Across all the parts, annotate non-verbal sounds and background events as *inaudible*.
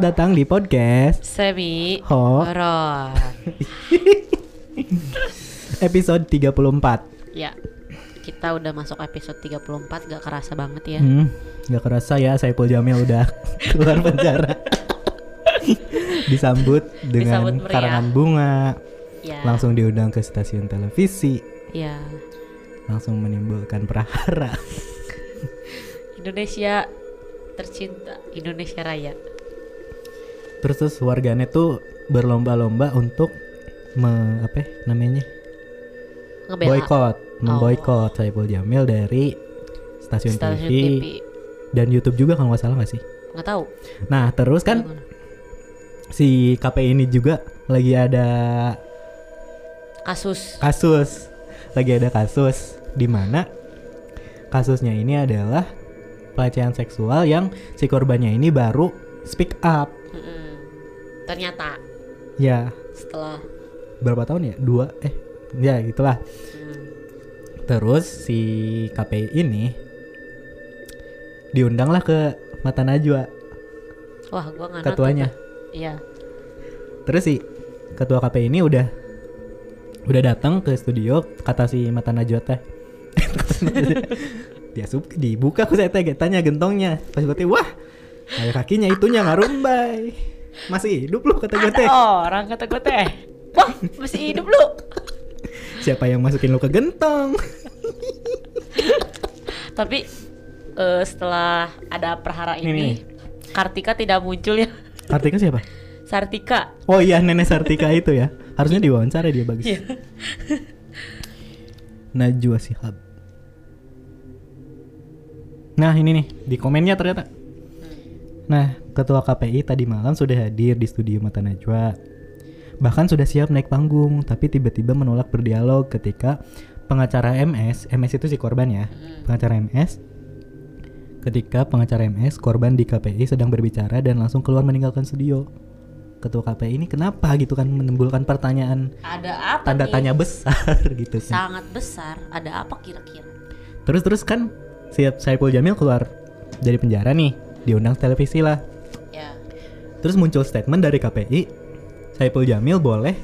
Selamat datang di podcast Semi Ho Horor. *laughs* episode 34 ya. Kita udah masuk episode 34 gak kerasa banget ya. hmm, Gak kerasa ya Saipul Jamil udah *laughs* keluar penjara Disambut dengan Disambut meriah. karangan bunga Ya. Langsung diundang ke stasiun televisi Ya. Langsung menimbulkan prahara *laughs* Indonesia tercinta, Indonesia Raya. Terus terus warganet tuh berlomba-lomba untuk me, apa ya namanya boykot memboykot Saipul Jamil dari stasiun, stasiun TV, TV. dan YouTube juga kalau nggak salah nggak sih Nggak tahu. nah terus kan si KPI ini juga lagi ada Kasus. kasus lagi ada kasus di mana kasusnya ini adalah pelecehan seksual yang si korbannya ini baru speak up Mm-mm. Ternyata. Ya. Setelah. Berapa tahun ya? Dua? Eh ya gitulah. Hmm, terus si KPI ini diundanglah ke Mata Najwa. Wah gua nggak ketuanya. Iya. terus si ketua KPI ini udah udah datang ke studio kata si Mata Najwa teh. *laughs* Dia sub dibuka ku saya tanya gentongnya. Pas gue teh wah ada kakinya itunya ngarumbai masih hidup lu kata gue teh orang kata gue teh. Wah, masih hidup lu. siapa yang masukin lu ke gentong Tapi eh, setelah ada perhara ini, nih. Kartika tidak muncul ya. Kartika siapa Sartika. oh iya nenek Sartika itu ya harusnya diwawancara dia bagus Iya. Najwa Shihab Nah ini nih di komennya ternyata Nah ketua KPI tadi malam sudah hadir di studio Mata Najwa Bahkan sudah siap naik panggung Tapi tiba-tiba menolak berdialog ketika pengacara MS MS itu si korban ya Pengacara MS Ketika pengacara MS korban di KPI sedang berbicara dan langsung keluar meninggalkan studio Ketua KPI ini kenapa gitu kan menimbulkan pertanyaan Ada apa tanda nih? tanya besar *laughs* gitu kan. Sangat besar. Ada apa kira-kira? Terus terus kan siap Saipul Jamil keluar dari penjara nih, diundang televisi lah. Terus muncul statement dari KPI, Saipul Jamil boleh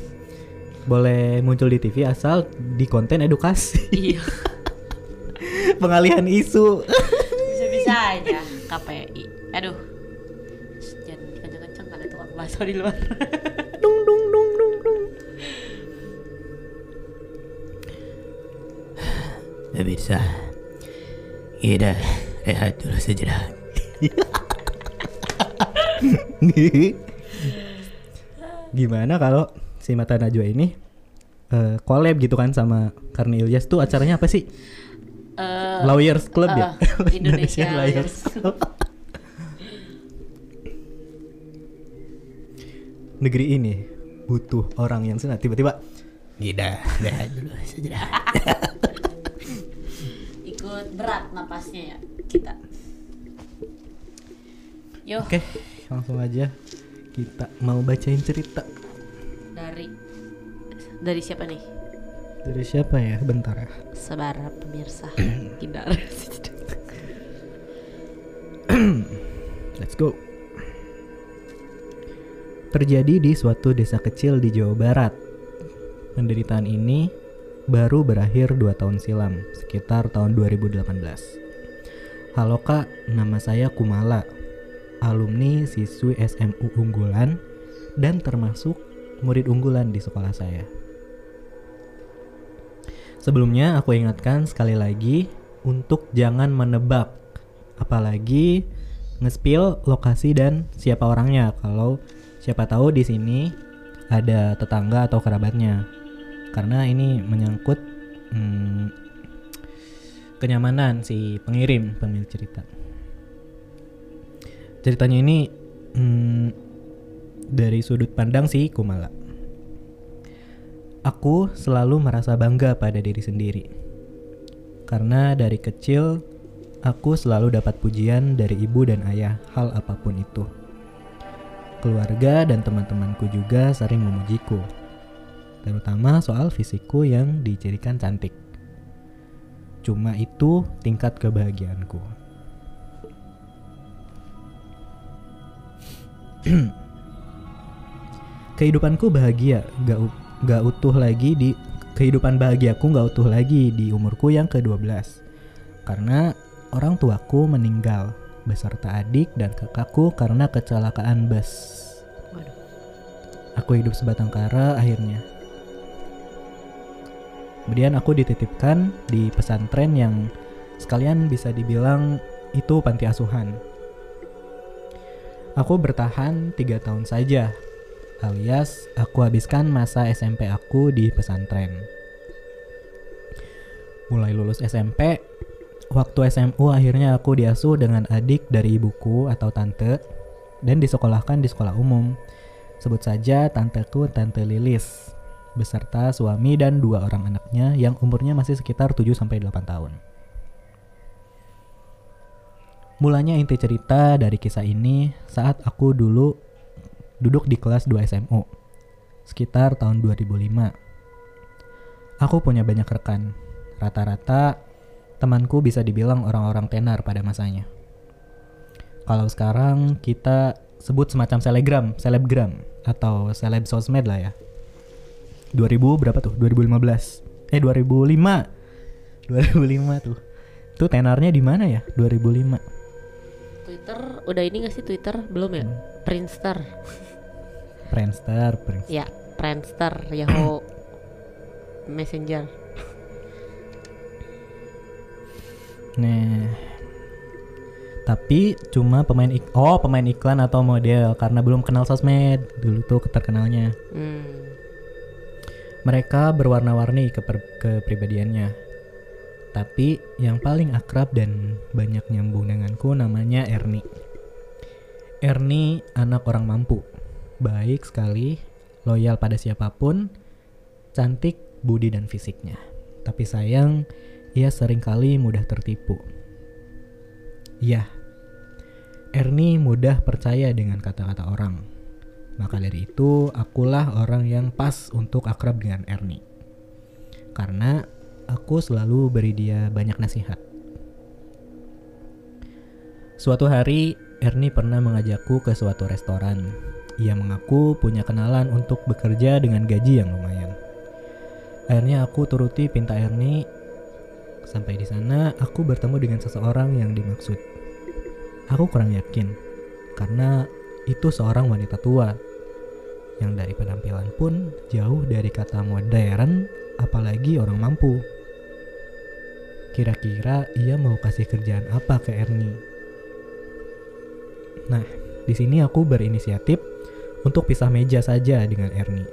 boleh muncul di TV asal di konten edukasi. Iya. *laughs* Pengalihan isu. Bisa-bisa aja KPI. Aduh. Jangan kenceng-kenceng kan itu bakso di luar. *laughs* dung dung dung dung dung. Pemirsa, kita rehat dulu sejenak. *laughs* Gimana kalau si Mata Najwa ini eh, collab gitu kan sama Karni Ilyas tuh acaranya apa sih? Eh, Lawyers Club ya? eh, Indonesia Lawyers Lawyers Club. Negeri ini butuh orang yang senang tiba-tiba rehat dulu sejenak. ikut berat napasnya ya kita. Yo, Oke, langsung aja kita mau bacain cerita dari dari siapa nih? dari siapa ya? Bentar ya. Sabar pemirsa. *clears throat* Tidak. *clears throat* Let's go. Terjadi di suatu desa kecil di Jawa Barat. Penderitaan ini baru berakhir 2 tahun silam, sekitar tahun 2018. Halo kak, nama saya Kumala, alumni siswi SMU unggulan dan termasuk murid unggulan di sekolah saya. Sebelumnya aku ingatkan sekali lagi untuk jangan menebak, apalagi nge-spill lokasi dan siapa orangnya. Kalau siapa tahu di sini ada tetangga atau kerabatnya, karena ini menyangkut hmm, kenyamanan si pengirim pemilik cerita. Ceritanya ini hmm, dari sudut pandang si Kumala. Aku selalu merasa bangga pada diri sendiri. Karena dari kecil aku selalu dapat pujian dari ibu dan ayah hal apa pun itu. Keluarga dan teman-temanku juga sering memujiku. Terutama soal fisikku yang dicirikan cantik. Cuma itu tingkat kebahagiaanku. *clears throat* kehidupanku bahagia, gak, gak utuh lagi di kehidupan bahagiaku gak utuh lagi di umurku yang ke-12. Karena orang tuaku meninggal beserta adik dan kakakku karena kecelakaan bus. Aku hidup sebatang kara akhirnya. Kemudian aku dititipkan di pesantren yang sekalian bisa dibilang itu panti asuhan. Aku bertahan tiga tahun saja, alias aku habiskan masa SMP aku di pesantren. Mulai lulus SMP, waktu SMU akhirnya aku diasuh dengan adik dari ibuku atau tante dan disekolahkan di sekolah umum. Sebut saja tanteku Tante Lilis beserta suami dan dua orang anaknya yang umurnya masih sekitar 7 sampai 8 tahun. Mulanya inti cerita dari kisah ini saat aku dulu duduk di kelas 2 SMU sekitar tahun 2005. Aku punya banyak rekan. Rata-rata temanku bisa dibilang orang-orang tenar pada masanya. Kalau sekarang kita sebut semacam selegram, selebgram atau seleb sosmed lah ya. 2000 berapa tuh? 2015. Eh 2005. 2005 tuh. Tuh tenarnya di mana ya? 2005. Udah ini gak sih Twitter? Belum ya? Friendster. Friendster, Friendster. Ya, Friendster, Yahoo Messenger. Nah. Tapi cuma pemain ik oh pemain iklan atau model karena belum kenal sosmed dulu tuh terkenalnya. Hmm. Mereka berwarna-warni keper- kepribadiannya. Tapi yang paling akrab dan banyak nyambung denganku namanya Erni. Erni anak orang mampu. Baik sekali, loyal pada siapa pun, cantik budi dan fisiknya. Tapi sayang, ia sering kali mudah tertipu. Iya, Erni mudah percaya dengan kata-kata orang. Maka dari itu, akulah orang yang pas untuk akrab dengan Erni. Karena aku selalu beri dia banyak nasihat. Suatu hari, Erni pernah mengajakku ke suatu restoran. Ia mengaku punya kenalan untuk bekerja dengan gaji yang lumayan. Akhirnya aku turuti pinta Erni. Sampai di sana, aku bertemu dengan seseorang yang dimaksud. Aku kurang yakin, karena itu seorang wanita tua yang dari penampilan pun jauh dari kata modern, apalagi orang mampu. Kira-kira ia mau kasih kerjaan apa ke Ernie? Nah, di sini aku berinisiatif untuk pisah meja saja dengan Ernie.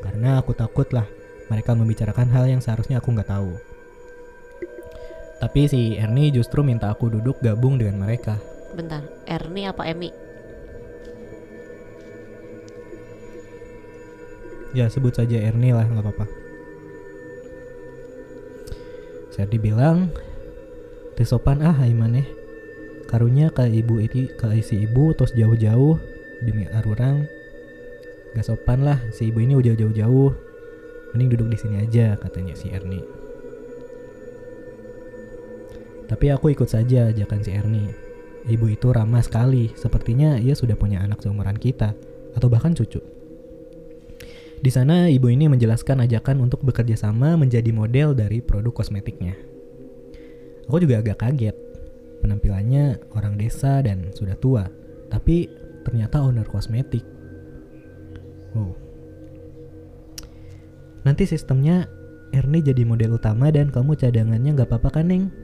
Karena aku takut lah mereka membicarakan hal yang seharusnya aku nggak tahu. Tapi si Ernie justru minta aku duduk gabung dengan mereka. Bentar, Erni apa Emi? Ya sebut saja Ernie lah nggak apa-apa. Saya dibilang, teu sopan ah maneh. Karunya ke ibu itu ke si ibu terus jauh-jauh demi arurang. Gak sopan lah si ibu ini udah jauh-jauh. Mending duduk di sini aja katanya si Ernie. Tapi aku ikut saja ajakan si Ernie. Ibu itu ramah sekali, sepertinya ia sudah punya anak seumuran kita, atau bahkan cucu. Di sana ibu ini menjelaskan ajakan untuk bekerja sama menjadi model dari produk kosmetiknya. Aku juga agak kaget. Penampilannya orang desa dan sudah tua, tapi ternyata owner kosmetik. Wow. Nanti sistemnya Ernie jadi model utama dan kamu cadangannya nggak apa-apa kan, Neng?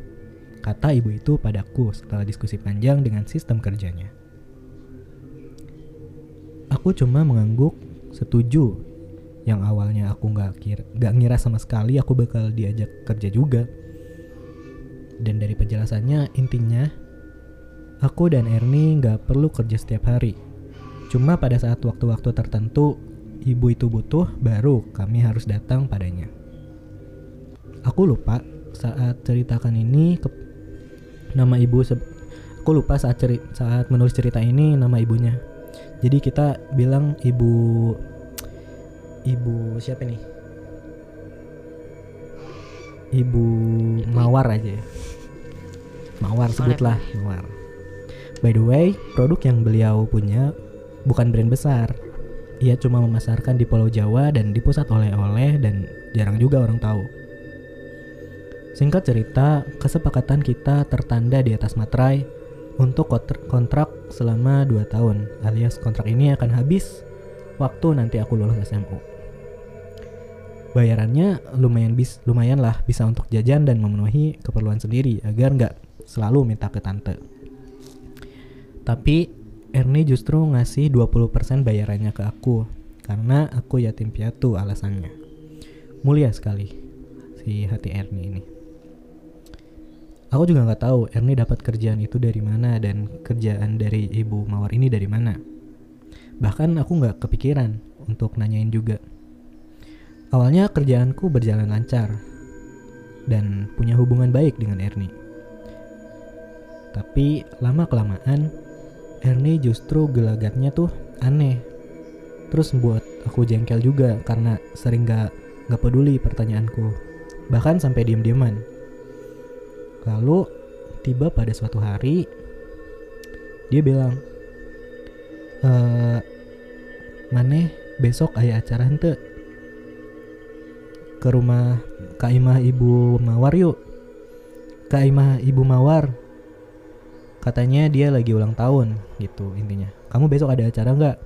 Kata ibu itu padaku setelah diskusi panjang dengan sistem kerjanya. Aku cuma mengangguk setuju yang awalnya aku nggak kira nggak ngira sama sekali aku bakal diajak kerja juga dan dari penjelasannya intinya aku dan Ernie nggak perlu kerja setiap hari cuma pada saat waktu-waktu tertentu ibu itu butuh baru kami harus datang padanya aku lupa saat ceritakan ini ke nama ibu se- aku lupa saat ceri saat menulis cerita ini nama ibunya jadi kita bilang ibu ibu siapa nih? Ibu Mawar aja ya. Mawar sebutlah Mawar. By the way, produk yang beliau punya bukan brand besar. Ia cuma memasarkan di Pulau Jawa dan di pusat oleh-oleh dan jarang juga orang tahu. Singkat cerita, kesepakatan kita tertanda di atas materai untuk kontr- kontrak selama 2 tahun, alias kontrak ini akan habis waktu nanti aku lulus SMU. Bayarannya lumayan bis, lumayan lah bisa untuk jajan dan memenuhi keperluan sendiri agar nggak selalu minta ke tante. Tapi Ernie justru ngasih 20% bayarannya ke aku karena aku yatim piatu alasannya. Mulia sekali si hati Ernie ini. Aku juga nggak tahu Ernie dapat kerjaan itu dari mana dan kerjaan dari ibu mawar ini dari mana. Bahkan aku nggak kepikiran untuk nanyain juga. Awalnya kerjaanku berjalan lancar dan punya hubungan baik dengan Ernie. Tapi lama kelamaan Ernie justru gelagatnya tuh aneh. Terus buat aku jengkel juga karena sering gak, gak peduli pertanyaanku. Bahkan sampai diem-dieman. Lalu tiba pada suatu hari dia bilang, eh Maneh besok ayah acara hente ke rumah Kak Imah Ibu Mawar yuk. Kak Imah Ibu Mawar katanya dia lagi ulang tahun gitu intinya. Kamu besok ada acara nggak?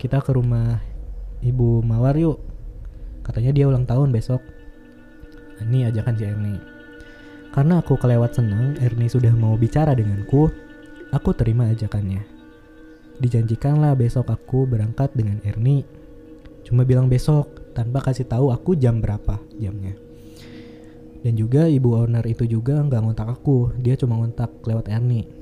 Kita ke rumah Ibu Mawar yuk. Katanya dia ulang tahun besok. Ini ajakan si Ernie. Karena aku kelewat senang, Ernie sudah mau bicara denganku. Aku terima ajakannya. Dijanjikanlah besok aku berangkat dengan Ernie. Cuma bilang besok, tanpa kasih tahu aku jam berapa jamnya. Dan juga ibu owner itu juga nggak ngontak aku, dia cuma ngontak lewat Ernie.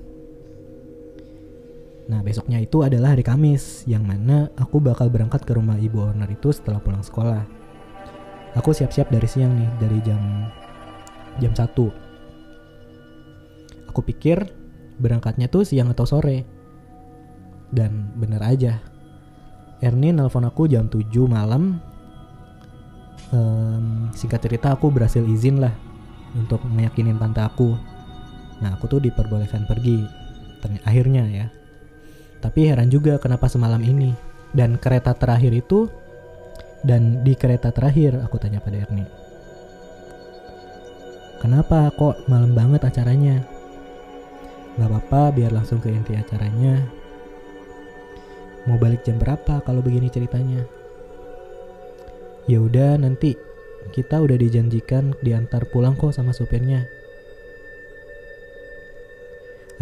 Nah besoknya itu adalah hari Kamis, yang mana aku bakal berangkat ke rumah ibu owner itu setelah pulang sekolah. Aku siap-siap dari siang nih, dari jam jam 1 Aku pikir berangkatnya tuh siang atau sore. Dan bener aja. Ernie nelpon aku jam 7 malam. Em, singkat cerita aku berhasil izin lah untuk meyakinin tante aku. Nah aku tuh diperbolehkan pergi. Akhirnya ya. Tapi heran juga kenapa semalam ini. Dan kereta terakhir itu dan di kereta terakhir aku tanya pada Ernie. Kenapa kok malam banget acaranya? Gak apa-apa biar langsung ke inti acaranya. Mau balik jam berapa kalau begini ceritanya? Ya udah nanti kita udah dijanjikan diantar pulang kok sama supirnya.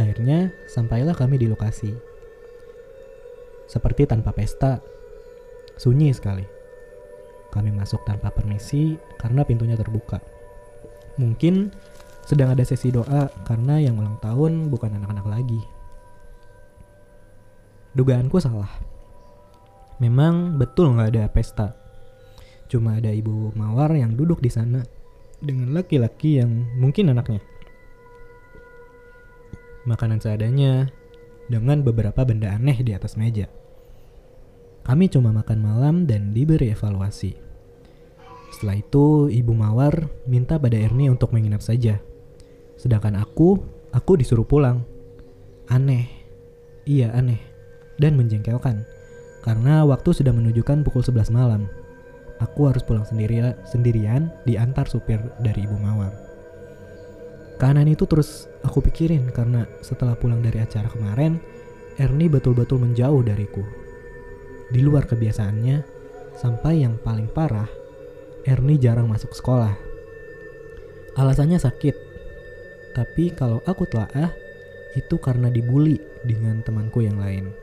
Akhirnya sampailah kami di lokasi. Seperti tanpa pesta, sunyi sekali. Kami masuk tanpa permisi karena pintunya terbuka. Mungkin sedang ada sesi doa karena yang ulang tahun bukan anak-anak lagi. Dugaanku salah. Memang betul nggak ada pesta. Cuma ada ibu mawar yang duduk di sana dengan laki-laki yang mungkin anaknya. Makanan seadanya dengan beberapa benda aneh di atas meja. Kami cuma makan malam dan diberi evaluasi. Setelah itu, Ibu Mawar minta pada Ernie untuk menginap saja. Sedangkan aku, aku disuruh pulang. Aneh. Iya, aneh. Dan menjengkelkan. Karena waktu sudah menunjukkan pukul 11 malam. Aku harus pulang sendiri sendirian diantar supir dari Ibu Mawar. Kanan itu terus aku pikirin karena setelah pulang dari acara kemarin, Ernie betul-betul menjauh dariku. Di luar kebiasaannya, sampai yang paling parah, Ernie jarang masuk sekolah. Alasannya sakit. Tapi kalau aku telaah, itu karena dibully dengan temanku yang lain.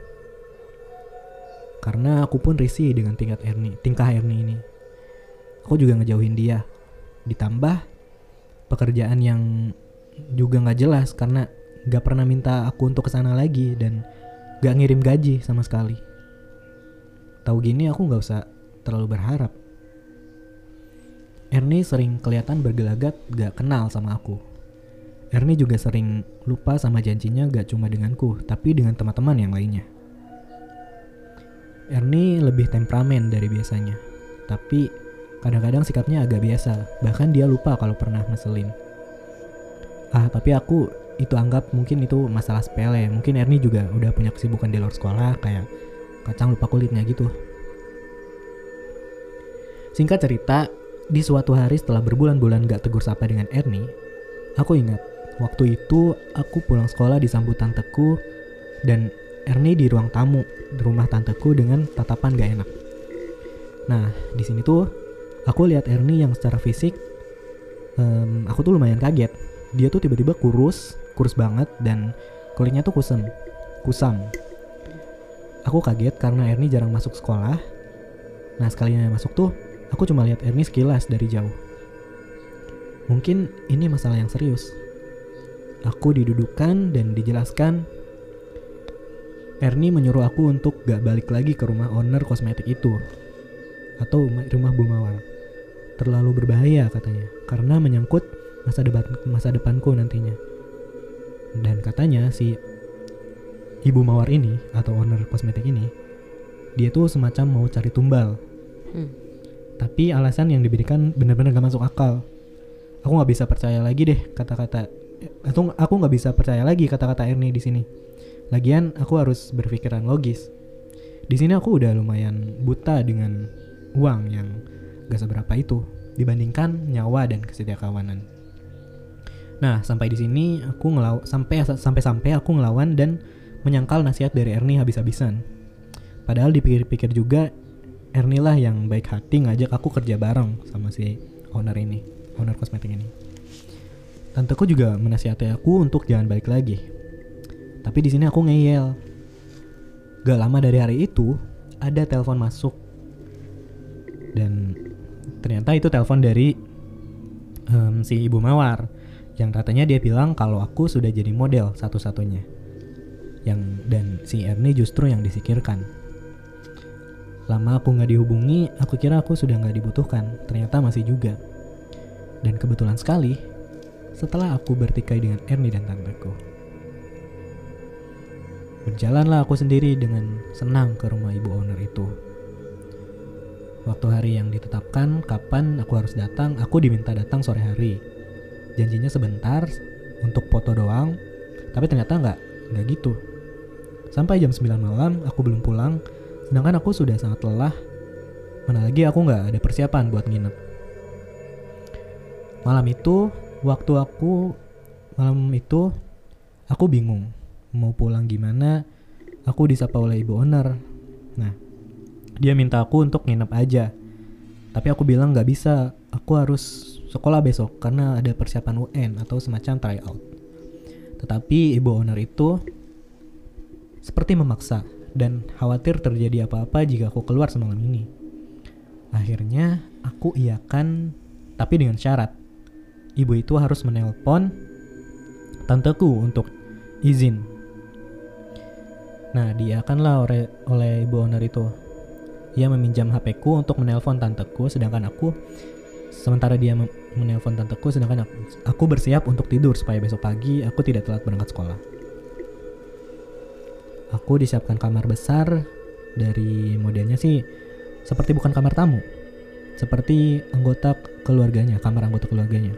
Karena aku pun risih dengan tingkat Ernie, tingkah Ernie ini. Aku juga ngejauhin dia. Ditambah pekerjaan yang juga nggak jelas karena nggak pernah minta aku untuk ke sana lagi dan nggak ngirim gaji sama sekali. Tahu gini aku nggak usah terlalu berharap. Ernie sering kelihatan bergelagat gak kenal sama aku. Ernie juga sering lupa sama janjinya gak cuma denganku, tapi dengan teman-teman yang lainnya. Ernie lebih temperamen dari biasanya, tapi kadang-kadang sikapnya agak biasa, bahkan dia lupa kalau pernah ngeselin. Ah, tapi aku itu anggap mungkin itu masalah sepele. Mungkin Ernie juga udah punya kesibukan di luar sekolah kayak kacang lupa kulitnya gitu. Singkat cerita, di suatu hari setelah berbulan-bulan gak tegur sapa dengan Ernie, aku ingat waktu itu aku pulang sekolah disambut tanteku dan Ernie di ruang tamu di rumah tanteku dengan tatapan gak enak. Nah, di sini tuh aku lihat Ernie yang secara fisik em, aku tuh lumayan kaget. Dia tuh tiba-tiba kurus, kurus banget dan kulitnya tuh kusam, kusam. Aku kaget karena Ernie jarang masuk sekolah. Nah, sekalinya masuk tuh, aku cuma lihat Ernie sekilas dari jauh. Mungkin ini masalah yang serius. Aku didudukan dan dijelaskan Ernie menyuruh aku untuk gak balik lagi ke rumah owner kosmetik itu atau ma- rumah Bu Mawar. Terlalu berbahaya katanya karena menyangkut masa depan masa depanku nantinya. Dan katanya si Ibu Mawar ini atau owner kosmetik ini dia tuh semacam mau cari tumbal. Hmm. Tapi alasan yang diberikan benar-benar gak masuk akal. Aku nggak bisa percaya lagi deh kata-kata atau aku nggak bisa percaya lagi kata-kata Ernie di sini. Lagian aku harus berpikiran logis. Di sini aku udah lumayan buta dengan uang yang gak seberapa itu dibandingkan nyawa dan kesetiakawanan. Nah, sampai di sini aku ngelaw sampai sampai sampai aku ngelawan dan menyangkal nasihat dari Ernie habis-habisan. Padahal dipikir-pikir juga Ernie lah yang baik hati ngajak aku kerja bareng sama si owner ini, owner kosmetik ini. Tanteku juga menasihati aku untuk jangan balik lagi. Tapi di sini aku ngeyel. Gak lama dari hari itu ada telepon masuk dan ternyata itu telepon dari em, si ibu mawar yang katanya dia bilang kalau aku sudah jadi model satu-satunya yang dan si Ernie justru yang disikirkan lama aku nggak dihubungi aku kira aku sudah nggak dibutuhkan ternyata masih juga dan kebetulan sekali setelah aku bertikai dengan Ernie dan tanteku berjalanlah aku sendiri dengan senang ke rumah ibu owner itu Waktu hari yang ditetapkan, kapan aku harus datang, aku diminta datang sore hari. Janjinya sebentar, untuk foto doang, tapi ternyata nggak, nggak gitu. Sampai jam 9 malam, aku belum pulang, sedangkan aku sudah sangat lelah. Mana lagi aku nggak ada persiapan buat nginep. Malam itu, waktu aku, malam itu, aku bingung. Mau pulang gimana, aku disapa oleh ibu owner. Nah, dia minta aku untuk nginep aja. Tapi aku bilang nggak bisa, aku harus sekolah besok karena ada persiapan UN atau semacam tryout. Tetapi ibu owner itu seperti memaksa dan khawatir terjadi apa-apa jika aku keluar semalam ini. Akhirnya aku iakan tapi dengan syarat. Ibu itu harus menelpon tanteku untuk izin. Nah, diakanlah oleh, oleh ibu owner itu. Ia meminjam HP-ku untuk menelpon tanteku, sedangkan aku sementara dia menelpon tanteku, sedangkan aku, aku bersiap untuk tidur supaya besok pagi aku tidak telat berangkat sekolah. Aku disiapkan kamar besar dari modelnya sih seperti bukan kamar tamu, seperti anggota keluarganya, kamar anggota keluarganya.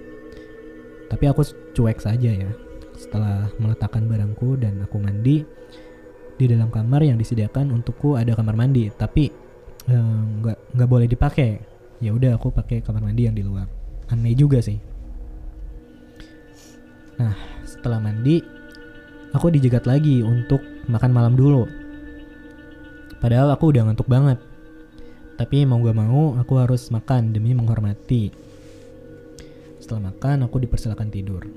Tapi aku cuek saja ya. Setelah meletakkan barangku dan aku mandi, di dalam kamar yang disediakan untukku ada kamar mandi, tapi eh, nggak nggak boleh dipakai. Ya udah aku pakai kamar mandi yang di luar. Aneh juga sih. Nah, setelah mandi, aku dijegat lagi untuk makan malam dulu. Padahal aku udah ngantuk banget. Tapi mau gak mau, aku harus makan demi menghormati. Setelah makan, aku dipersilakan tidur.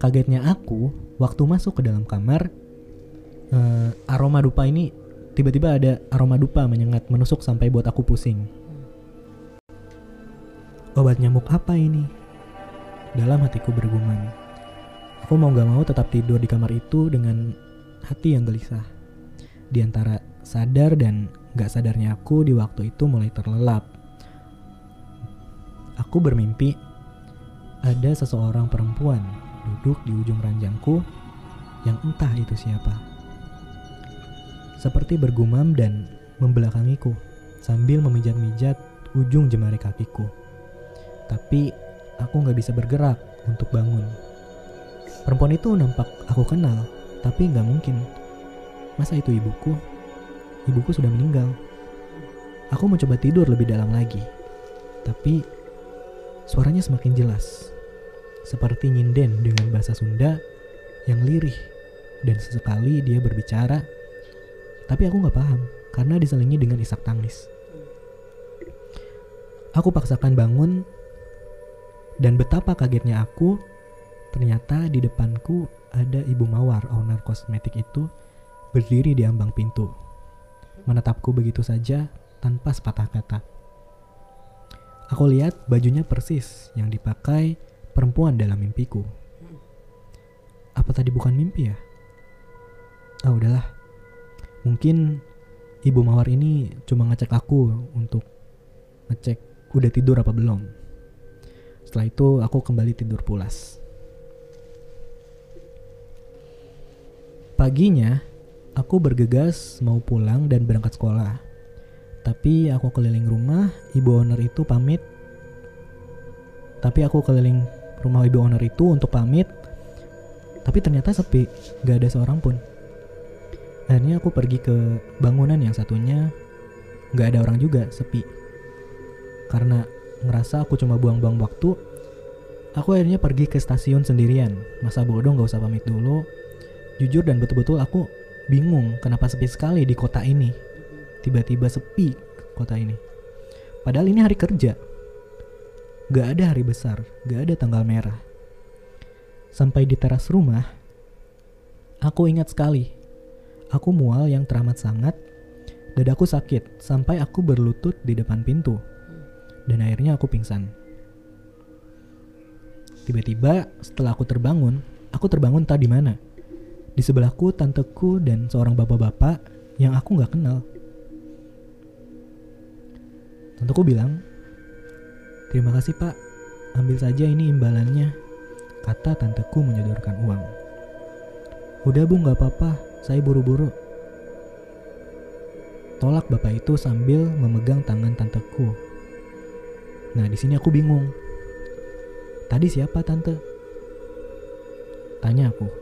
Kagetnya aku, waktu masuk ke dalam kamar, eh, aroma dupa ini tiba-tiba ada aroma dupa menyengat menusuk sampai buat aku pusing. Obat nyamuk apa ini? Dalam hatiku bergumam. Aku mau gak mau tetap tidur di kamar itu dengan hati yang gelisah. Di antara sadar dan gak sadarnya aku di waktu itu mulai terlelap. Aku bermimpi ada seseorang perempuan duduk di ujung ranjangku yang entah itu siapa. Seperti bergumam dan membelakangiku sambil memijat-mijat ujung jemari kakiku. Tapi aku nggak bisa bergerak untuk bangun. Perempuan itu nampak aku kenal, tapi nggak mungkin. Masa itu ibuku? ibuku sudah meninggal. Aku mencoba tidur lebih dalam lagi. Tapi suaranya semakin jelas. Seperti nyinden dengan bahasa Sunda yang lirih. Dan sesekali dia berbicara. Tapi aku nggak paham karena diselingi dengan isak tangis. Aku paksakan bangun dan betapa kagetnya aku ternyata di depanku ada ibu Mawar owner kosmetik itu berdiri di ambang pintu. Menatapku begitu saja tanpa sepatah kata. Aku lihat bajunya persis yang dipakai perempuan dalam mimpiku. Apa tadi bukan mimpi ya? Ah udahlah. Mungkin ibu Mawar ini cuma ngecek aku untuk ngecek udah tidur apa belum. Setelah itu aku kembali tidur pulas. Paginya, aku bergegas mau pulang dan berangkat sekolah. Tapi aku keliling rumah, ibu owner itu pamit. Tapi aku keliling rumah ibu owner itu untuk pamit. Tapi ternyata sepi, gak ada seorang pun. Akhirnya aku pergi ke bangunan yang satunya, gak ada orang juga, sepi. Karena ngerasa aku cuma buang-buang waktu, aku akhirnya pergi ke stasiun sendirian. Masa bodoh gak usah pamit dulu. Jujur dan betul-betul aku bingung kenapa sepi sekali di kota ini. Tiba-tiba sepi kota ini. Padahal ini hari kerja. Gak ada hari besar, gak ada tanggal merah. Sampai di teras rumah, aku ingat sekali. Aku mual yang teramat sangat, dadaku sakit sampai aku berlutut di depan pintu. Dan akhirnya aku pingsan. Tiba-tiba setelah aku terbangun, aku terbangun tak di mana. Di sebelahku tanteku dan seorang bapak-bapak yang aku nggak kenal. Tanteku bilang, Terima kasih pak, ambil saja ini imbalannya, kata tanteku menyodorkan uang. Udah bu nggak apa-apa, saya buru-buru. Tolak bapak itu sambil memegang tangan tanteku. Nah di sini aku bingung. Tadi siapa tante? Tanya aku.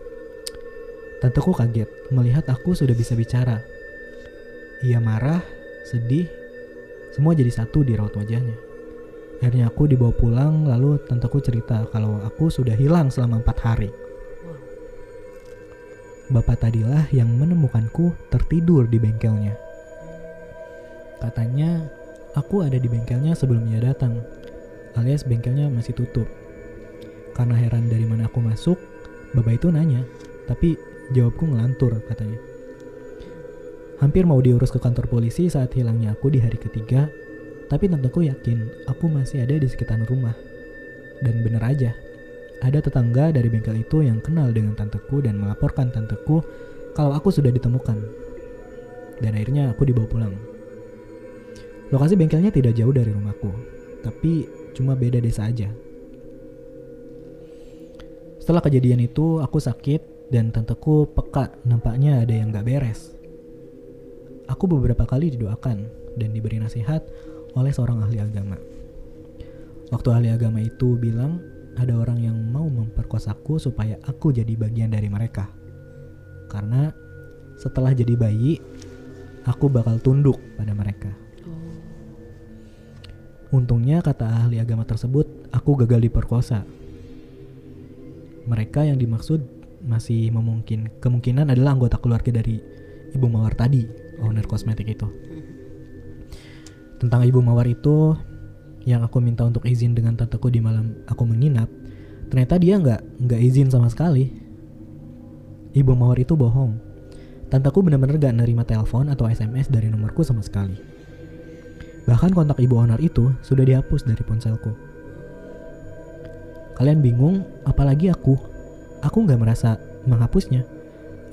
Tanteku kaget melihat aku sudah bisa bicara. Ia marah, sedih, semua jadi satu di raut wajahnya. Akhirnya aku dibawa pulang lalu tanteku cerita kalau aku sudah hilang selama empat hari. Bapak tadilah yang menemukanku tertidur di bengkelnya. Katanya aku ada di bengkelnya sebelum ia datang, alias bengkelnya masih tutup. Karena heran dari mana aku masuk, bapak itu nanya, tapi jawabku ngelantur katanya. Hampir mau diurus ke kantor polisi saat hilangnya aku di hari ketiga, tapi tanteku yakin aku masih ada di sekitar rumah. Dan bener aja, ada tetangga dari bengkel itu yang kenal dengan tanteku dan melaporkan tanteku kalau aku sudah ditemukan. Dan akhirnya aku dibawa pulang. Lokasi bengkelnya tidak jauh dari rumahku, tapi cuma beda desa aja. Setelah kejadian itu, aku sakit dan tanteku peka nampaknya ada yang gak beres. Aku beberapa kali didoakan dan diberi nasihat oleh seorang ahli agama. Waktu ahli agama itu bilang ada orang yang mau memperkosaku supaya aku jadi bagian dari mereka. Karena setelah jadi bayi, aku bakal tunduk pada mereka. Untungnya kata ahli agama tersebut, aku gagal diperkosa. Mereka yang dimaksud masih memungkin kemungkinan adalah anggota keluarga dari ibu mawar tadi, owner kosmetik itu. Tentang ibu mawar itu, yang aku minta untuk izin dengan tanteku di malam aku menginap, ternyata dia nggak nggak izin sama sekali. Ibu mawar itu bohong. Tanteku benar-benar gak nerima telepon atau SMS dari nomorku sama sekali. Bahkan kontak ibu owner itu sudah dihapus dari ponselku. Kalian bingung, apalagi aku. Aku nggak merasa menghapusnya.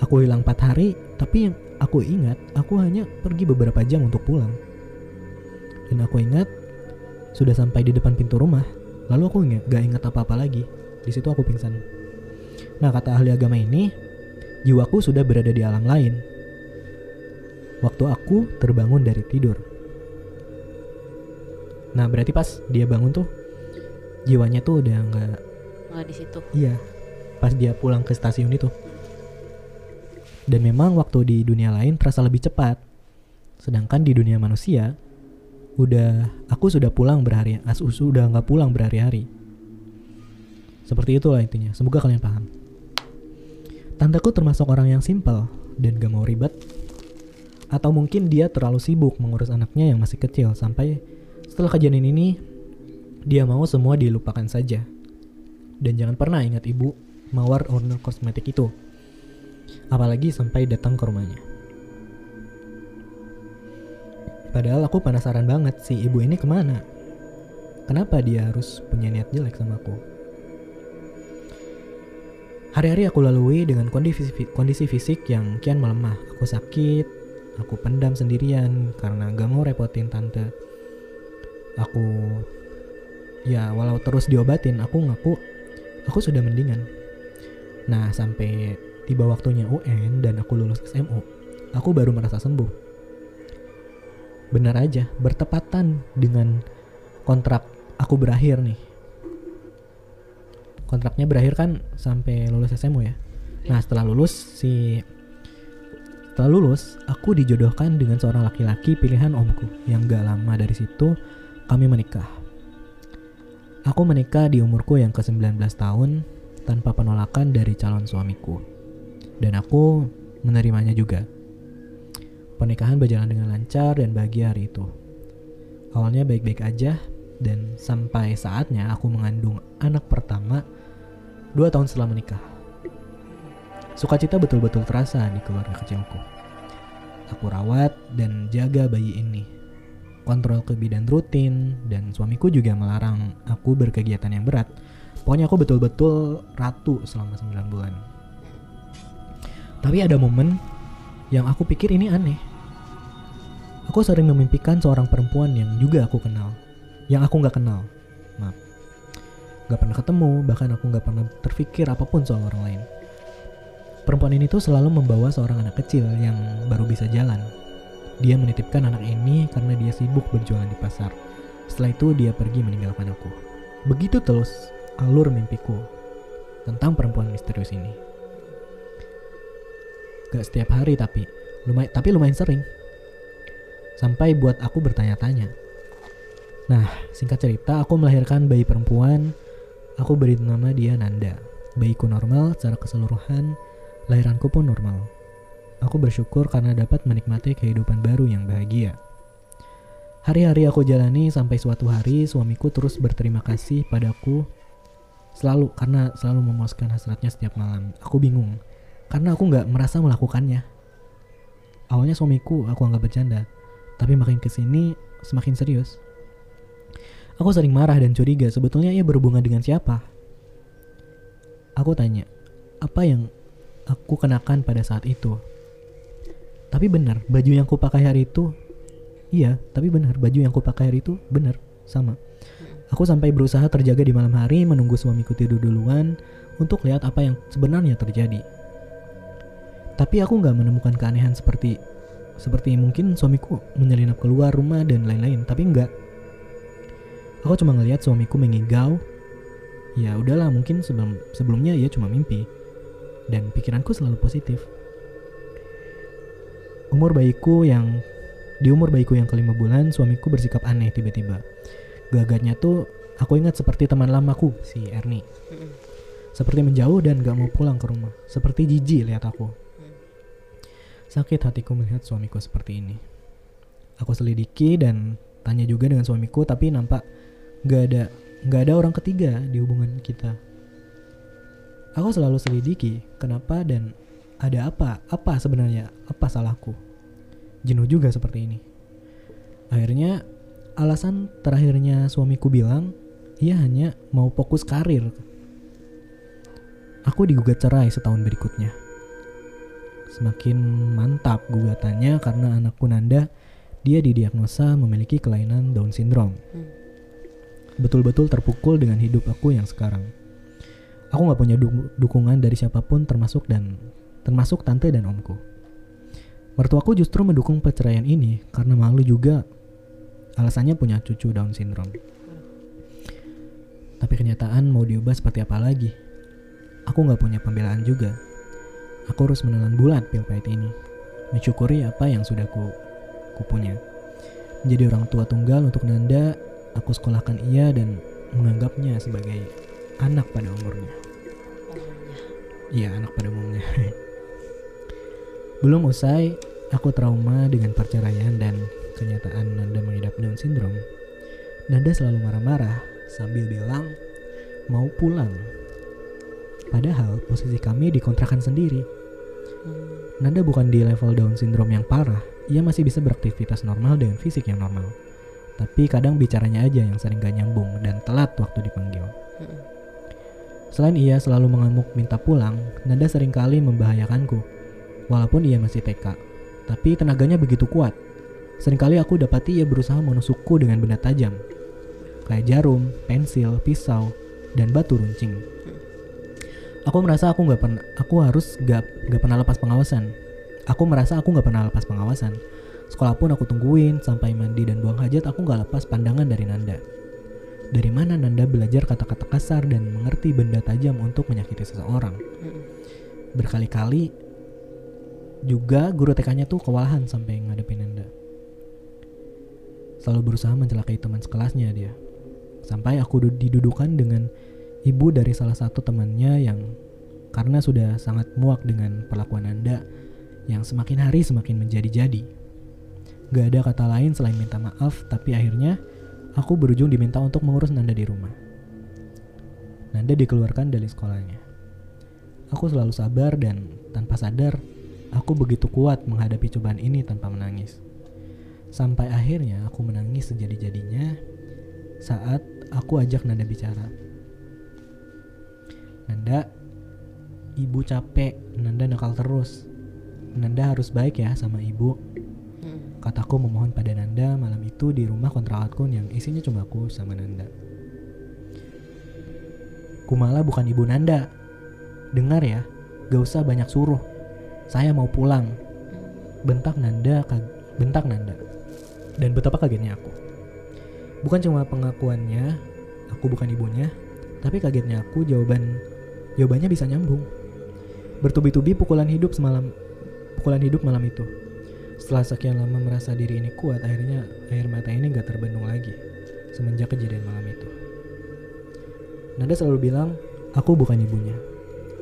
Aku hilang 4 hari, tapi yang aku ingat, aku hanya pergi beberapa jam untuk pulang. Dan aku ingat, sudah sampai di depan pintu rumah, lalu aku ingat, gak ingat apa-apa lagi. Di situ aku pingsan. Nah, kata ahli agama ini, jiwaku sudah berada di alam lain. Waktu aku terbangun dari tidur. Nah, berarti pas dia bangun tuh, jiwanya tuh udah nggak Nggak di situ. Iya, pas dia pulang ke stasiun itu. Dan memang waktu di dunia lain terasa lebih cepat. Sedangkan di dunia manusia, udah aku sudah pulang berhari, as sudah nggak pulang berhari-hari. Seperti itulah intinya. Semoga kalian paham. Tanteku termasuk orang yang simpel dan gak mau ribet. Atau mungkin dia terlalu sibuk mengurus anaknya yang masih kecil sampai setelah kejadian ini dia mau semua dilupakan saja. Dan jangan pernah ingat ibu mawar owner kosmetik itu. Apalagi sampai datang ke rumahnya. Padahal aku penasaran banget si ibu ini ke mana. Kenapa dia harus punya niat jelek sama aku? Hari-hari aku lalui dengan kondisi, kondisi fisik yang kian melemah. Aku sakit, aku pendam sendirian karena gak mau repotin tante. Aku, ya walau terus diobatin, aku ngaku aku sudah mendingan. Nah, sampai tiba waktunya UN dan aku lulus SMU, aku baru merasa sembuh. Benar aja, bertepatan dengan kontrak aku berakhir nih kontraknya berakhir kan sampai lulus SMU ya. Nah setelah lulus si setelah lulus aku dijodohkan dengan seorang laki-laki pilihan omku yang gak lama dari situ kami menikah. Aku menikah di umurku yang ke-19 tahun tanpa penolakan dari calon suamiku. Dan aku menerimanya juga. Pernikahan berjalan dengan lancar dan bahagia hari itu. Awalnya baik-baik aja, dan sampai saatnya aku mengandung anak pertama dua tahun setelah menikah. Sukacita betul-betul terasa di keluarga kecilku. Aku rawat dan jaga bayi ini. Kontrol kebidan rutin dan suamiku juga melarang aku berkegiatan yang berat. Pokoknya aku betul-betul ratu selama 9 bulan. Tapi ada momen yang aku pikir ini aneh. Aku sering memimpikan seorang perempuan yang juga aku kenal. Yang aku nggak kenal. Maaf gak pernah ketemu, bahkan aku gak pernah terpikir apa pun soal orang lain. Perempuan ini tuh selalu membawa seorang anak kecil yang baru bisa jalan. Dia menitipkan anak ini karena dia sibuk berjualan di pasar. Setelah itu dia pergi meninggalkan aku. Begitu terus alur mimpiku tentang perempuan misterius ini. Gak setiap hari tapi, lumayan, tapi lumayan sering. Sampai buat aku bertanya-tanya. Nah, singkat cerita, aku melahirkan bayi perempuan Aku beri nama dia Nanda. Bayiku normal secara keseluruhan, lahiranku pun normal. Aku bersyukur karena dapat menikmati kehidupan baru yang bahagia. Hari-hari aku jalani sampai suatu hari suamiku terus berterima kasih padaku selalu karena selalu memuaskan hasratnya setiap malam. Aku bingung karena aku nggak merasa melakukannya. Awalnya suamiku aku anggap bercanda, tapi makin ke sini semakin serius. Aku sering marah dan curiga sebetulnya ia berhubungan dengan siapa. Aku tanya, apa yang aku kenakan pada saat itu? Tapi benar, baju yang ku pakai hari itu Iya, tapi benar, baju yang ku pakai hari itu benar, sama. Aku sampai berusaha terjaga di malam hari menunggu suamiku tidur duluan untuk lihat apa yang sebenarnya terjadi. Tapi aku nggak menemukan keanehan seperti seperti mungkin suamiku menyelinap keluar rumah dan lain-lain, tapi enggak. Aku cuma ngelihat suamiku mengigau. Ya udahlah mungkin sebelum sebelumnya ia cuma mimpi. Dan pikiranku selalu positif. Umur bayiku yang di umur bayiku yang kelima bulan, suamiku bersikap aneh tiba-tiba. Gagatnya tuh aku ingat seperti teman lamaku, si Ernie. Seperti menjauh dan gak mau pulang ke rumah. Seperti jijik lihat aku. Sakit hatiku melihat suamiku seperti ini. Aku selidiki dan tanya juga dengan suamiku, tapi nampak nggak ada nggak ada orang ketiga di hubungan kita aku selalu selidiki kenapa dan ada apa apa sebenarnya apa salahku jenuh juga seperti ini akhirnya alasan terakhirnya suamiku bilang ia hanya mau fokus karir aku digugat cerai setahun berikutnya semakin mantap gugatannya karena anakku Nanda dia didiagnosa memiliki kelainan Down syndrome hmm betul-betul terpukul dengan hidup aku yang sekarang. Aku gak punya du dukungan dari siapa pun termasuk dan termasuk tante dan omku. Mertuaku justru mendukung perceraian ini karena malu juga alasannya punya cucu Down syndrome. Tapi kenyataan mau diubah seperti apa lagi? Aku gak punya pembelaan juga. Aku harus menelan bulat pil pahit ini. Mensyukuri apa yang sudah ku aku punya. Menjadi orang tua tunggal untuk Nanda, aku sekolahkan ia dan menganggapnya sebagai anak pada umurnya. Iya, anak pada umumnya. *laughs* Belum usai, aku trauma dengan perceraian dan kenyataan Nanda mengidap Down syndrome. Nanda selalu marah-marah sambil bilang mau pulang. Padahal posisi kami di kontrakan sendiri. Nanda bukan di level Down syndrome yang parah, ia masih bisa beraktivitas normal dengan fisik yang normal. Tapi kadang bicaranya aja yang sering gak nyambung dan telat waktu dipanggil. Selain ia selalu mengamuk minta pulang, Nanda sering kali membahayakanku. Walaupun ia masih TK, tapi tenaganya begitu kuat. Seringkali aku dapati ia berusaha menusukku dengan benda tajam. Kayak jarum, pensil, pisau, dan batu runcing. Aku merasa aku nggak pernah, aku harus gak, gak pernah lepas pengawasan. Aku merasa aku nggak pernah lepas pengawasan. Sekolah pun aku tungguin sampai mandi dan buang hajat aku nggak lepas pandangan dari Nanda. Dari mana Nanda belajar kata-kata kasar dan mengerti benda tajam untuk menyakiti seseorang? Berkali-kali juga guru TK-nya tuh kewalahan sampai ngadepin Nanda. Selalu berusaha mencelakai teman sekelasnya dia. Sampai aku du- didudukan dengan ibu dari salah satu temannya yang karena sudah sangat muak dengan perlakuan Nanda yang semakin hari semakin menjadi-jadi. Gak ada kata lain selain minta maaf, tapi akhirnya aku berujung diminta untuk mengurus Nanda di rumah. Nanda dikeluarkan dari sekolahnya. Aku selalu sabar dan tanpa sadar, aku begitu kuat menghadapi cobaan ini tanpa menangis. Sampai akhirnya aku menangis sejadi-jadinya saat aku ajak Nanda bicara. Nanda, ibu capek, Nanda nakal terus. Nanda harus baik ya sama ibu. Kataku memohon pada Nanda malam itu di rumah kontrakan yang isinya cuma aku sama Nanda. Kumala bukan ibu Nanda. Dengar ya, gak usah banyak suruh. Saya mau pulang. Bentak Nanda, bentak Nanda. Dan betapa kagetnya aku. Bukan cuma pengakuannya, aku bukan ibunya, tapi kagetnya aku jawaban jawabannya bisa nyambung. Bertubi-tubi pukulan hidup semalam pukulan hidup malam itu. Setelah sekian lama merasa diri ini kuat, akhirnya air mata ini gak terbendung lagi semenjak kejadian malam itu. Nanda selalu bilang, aku bukan ibunya.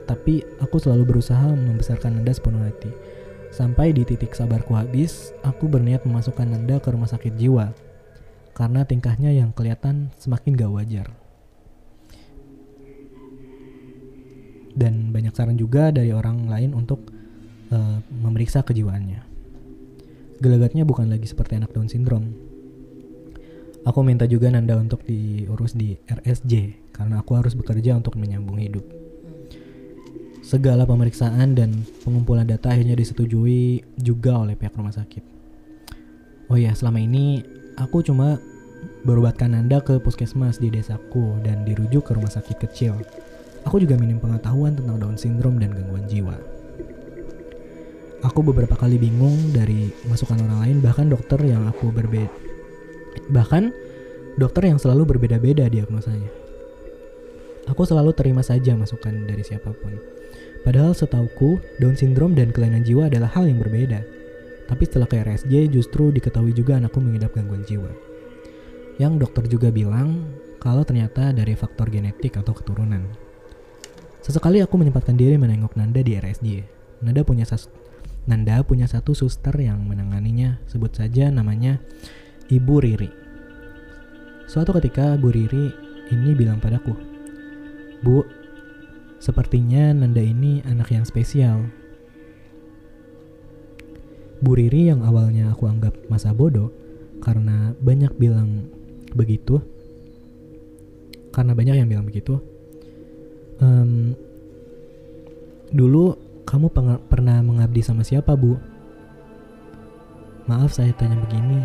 Tapi aku selalu berusaha membesarkan Nanda sepenuh hati. Sampai di titik sabarku habis, aku berniat memasukkan Nanda ke rumah sakit jiwa. Karena tingkahnya yang kelihatan semakin gak wajar. Dan banyak saran juga dari orang lain untuk eh, memeriksa kejiwaannya. Gelagatnya bukan lagi seperti anak Down syndrome. Aku minta juga Nanda untuk diurus di RSJ karena aku harus bekerja untuk menyambung hidup. Segala pemeriksaan dan pengumpulan data akhirnya disetujui juga oleh pihak rumah sakit. Oh ya, selama ini aku cuma berobatkan Nanda ke puskesmas di desaku dan dirujuk ke rumah sakit kecil. Aku juga minim pengetahuan tentang Down syndrome dan gangguan jiwa. Aku beberapa kali bingung dari masukan orang lain bahkan dokter yang aku berbeda bahkan dokter yang selalu berbeda-beda diagnosanya. Aku selalu terima saja masukan dari siapa pun. Padahal setauku, Down syndrome dan kelainan jiwa adalah hal yang berbeda. Tapi setelah ke RSJ justru diketahui juga anakku mengidap gangguan jiwa. Yang dokter juga bilang kalau ternyata dari faktor genetik atau keturunan. Sesekali aku menyempatkan diri menengok Nanda di RSJ. Nanda punya Nanda punya satu suster yang menanganinya, sebut saja namanya Ibu Riri. Suatu ketika Bu Riri ini bilang padaku, Bu, sepertinya Nanda ini anak yang spesial. Bu Riri yang awalnya aku anggap masa bodoh karena banyak bilang begitu, karena banyak yang bilang begitu. Em, dulu kamu pernah mengabdi sama siapa, Bu? Maaf saya tanya begini,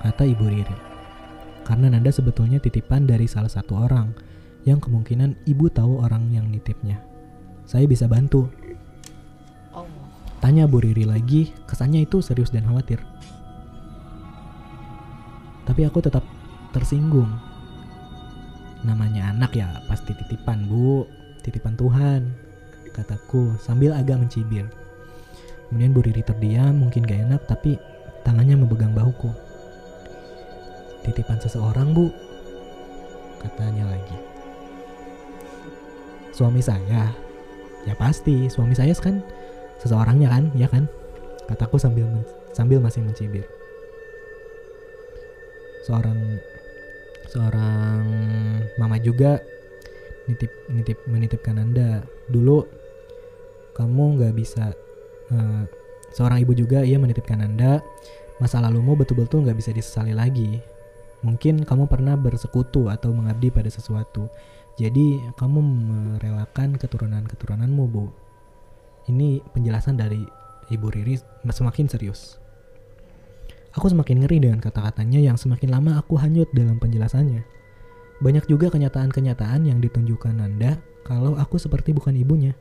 kata Ibu Riri. Karena Nanda sebetulnya titipan dari salah satu orang yang kemungkinan ibu tahu orang yang nitipnya. Saya bisa bantu. Tanya Bu Riri lagi, kesannya itu serius dan khawatir. Tapi aku tetap tersinggung. Namanya anak ya pasti titipan bu, titipan Tuhan, kataku sambil agak mencibir. Kemudian Bu Riri terdiam, mungkin gak enak, tapi tangannya memegang bahuku. Titipan seseorang, Bu. Katanya lagi. Suami saya. Ya pasti, suami saya kan seseorangnya kan, ya kan? Kataku sambil sambil masih mencibir. Seorang seorang mama juga nitip nitip menitipkan anda dulu kamu nggak bisa eh, seorang ibu juga ia menitipkan anda masa lalumu betul-betul nggak bisa disesali lagi mungkin kamu pernah bersekutu atau mengabdi pada sesuatu jadi kamu merelakan keturunan-keturunanmu bu ini penjelasan dari ibu Riri semakin serius Aku semakin ngeri dengan kata-katanya yang semakin lama aku hanyut dalam penjelasannya. Banyak juga kenyataan-kenyataan yang ditunjukkan Nanda kalau aku seperti bukan ibunya.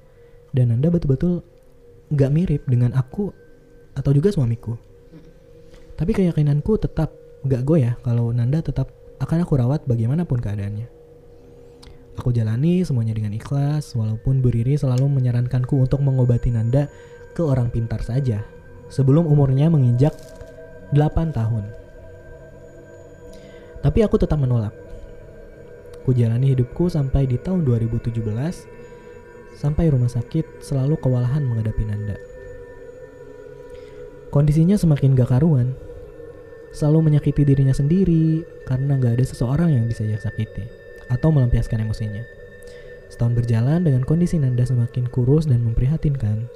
Dan Nanda betul-betul gak mirip dengan aku atau juga suamiku. Tapi keyakinanku tetap gak goyah kalau Nanda tetap akan aku rawat bagaimanapun keadaannya. Aku jalani semuanya dengan ikhlas, walaupun Bu Riri selalu menyarankanku untuk mengobati Nanda ke orang pintar saja. Sebelum umurnya menginjak 8 tahun. Tapi aku tetap menolak. Ku jalani hidupku sampai di tahun 2017 sampai rumah sakit selalu kewalahan menghadapi Nanda. Kondisinya semakin gak karuan. Selalu menyakiti dirinya sendiri karena gak ada seseorang yang bisa ia sakiti atau melampiaskan emosinya. Setahun berjalan dengan kondisi Nanda semakin kurus dan memprihatinkan,